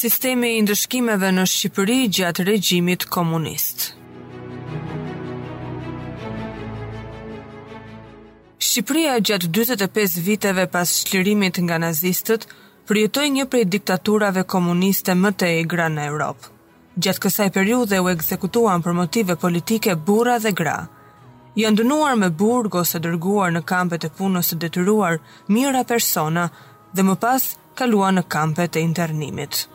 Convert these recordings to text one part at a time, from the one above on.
sistemi i ndëshkimeve në Shqipëri gjatë regjimit komunist. Shqipëria gjatë 45 viteve pas çlirimit nga nazistët përjetoi një prej diktaturave komuniste më të egra në Europë. Gjatë kësaj periudhe u ekzekutuan për motive politike burra dhe gra. Janë dënuar me burg ose dërguar në kampet e punës së detyruar mijëra persona dhe më pas kaluan në kampet e internimit.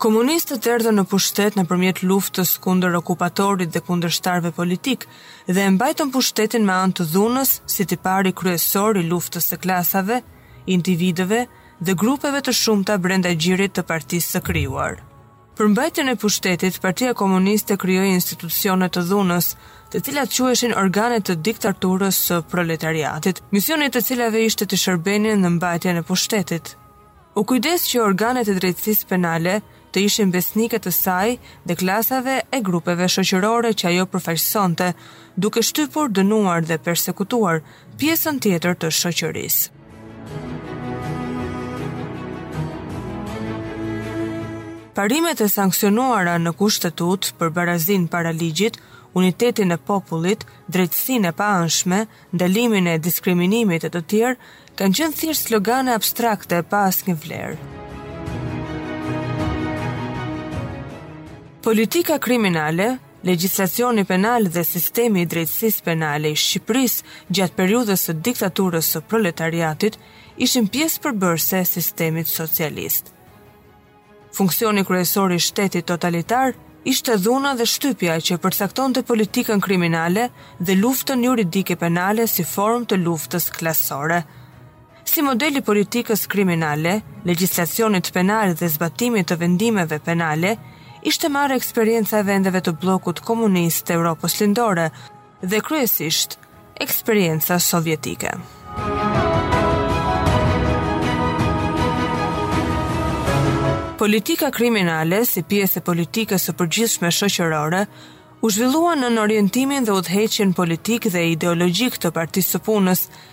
Komunistët erdhën në pushtet nëpërmjet luftës kundër okupatorit dhe kundërshtarëve politikë dhe e mbajtën pushtetin me anë të dhunës si tipari kryesor i luftës së klasave individëve dhe grupeve të shumta brenda gjirit të partisë së krijuar. Për mbajtjen e pushtetit, Partia Komuniste krijoi institucione të dhunës, të cilat quheshin organe të diktaturës së proletariatit, misioni i të cilave ishte të shërbenin në mbajtjen e pushtetit. U kujdes që organet e drejtësisë penale të ishin besnike të saj dhe klasave e grupeve shoqërore që ajo përfaqësonte, duke shtypur, dënuar dhe persekutuar pjesën tjetër të shoqërisë. Parimet e sanksionuara në Kushtetutë për barazinë para ligjit, unitetin e popullit, drejtësinë e paanshme, ndalimin e diskriminimit e të tjerë, kanë qenë thjesht slogane abstrakte pa asnjë vlerë. Politika kriminale, legjislacioni penal dhe sistemi i drejtësisë penale i Shqipërisë gjatë periudhës së diktaturës së proletariatit ishin pjesë përbërëse e sistemit socialist. Funksioni kryesor i shtetit totalitar ishte dhuna dhe shtypja që përcaktonte politikën kriminale dhe luftën juridike penale si formë të luftës klasore. Si model i politikës kriminale, legjislacionit penal dhe zbatimit të vendimeve penale, ishte marrë eksperienca e vendeve të bllokut komunist të Evropës Lindore, dhe kryesisht eksperienca sovjetike. Politika kriminale si pjesë e politikës së përgjithshme shoqërore u zhvillua nën orientimin dhe udhëheqjen politik dhe ideologjik të Partisë së Punës,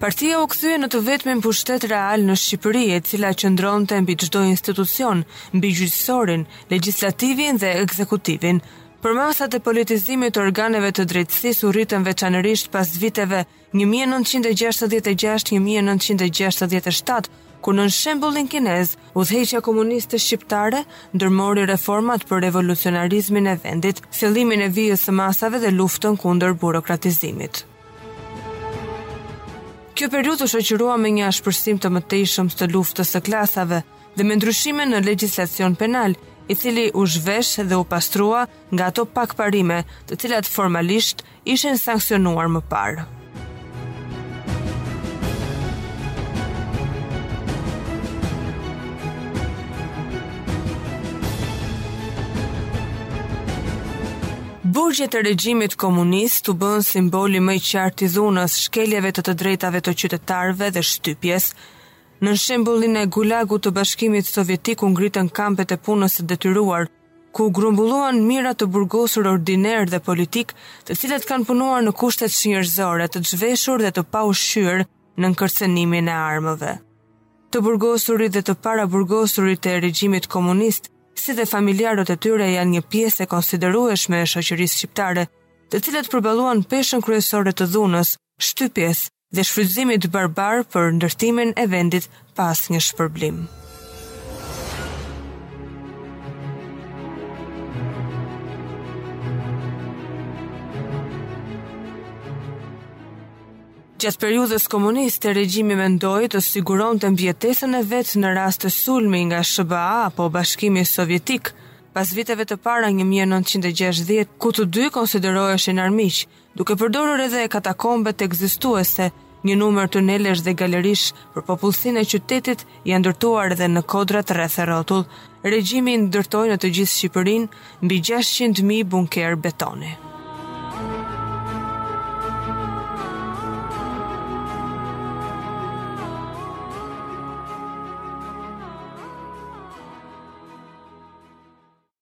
Partia u kthye në të vetmin pushtet real në Shqipëri, e cila qëndronte mbi çdo institucion, mbi gjyqësorin, legjislativin dhe ekzekutivin. Përmasat e politizimit të organeve të drejtësisë u rritën veçanërisht pas viteve 1966-1967, kur nën shembullin kinez, udhëheqja komuniste shqiptare ndërmori reformat për revolucionarizmin e vendit, thellimin e vijës së masave dhe luftën kundër burokratizimit. Kjo periudhë u shoqërua me një ashpërsim të mëtejshëm të luftës së klasave dhe me ndryshime në legjislacion penal, i cili u zhvesh dhe u pastrua nga ato pak parime, të cilat formalisht ishin sanksionuar më parë. Burgjet e regjimit komunist u bënë simboli më i qartë i dhunës, shkeljeve të të drejtave të qytetarëve dhe shtypjes. Nën shembullin e Gulagut të Bashkimit Sovjetik u ngritën kampet e punës së detyruar, ku u grumbulluan mijëra të burgosur ordinerë dhe politikë, të cilët kanë punuar në kushte çnjerëzore, të zhveshur dhe të paushqyer, nën kërcënimin e armëve. Të burgosurit dhe të paraburgosurit e regjimit komunist, si dhe familjarët e tyre janë një pjesë e konsiderueshme e shoqërisë shqiptare, të cilët përballuan peshën kryesore të dhunës, shtypjes dhe shfrytëzimit barbar për ndërtimin e vendit pa asnjë shpërblim. Gjatë periudhës komuniste, regjimi mendoi të siguronte mbijetesën e vet në rast sulmi nga SHBA apo Bashkimi Sovjetik. Pas viteve të para 1960, ku të dy konsideroheshin armiq, duke përdorur edhe katakombet ekzistuese, një numër tunelesh dhe galerish për popullsinë e qytetit, janë ndërtuar edhe në kodrat rreth e rrotull. Regjimi ndërtoi në të gjithë Shqipërinë mbi 600.000 bunkerë betoni.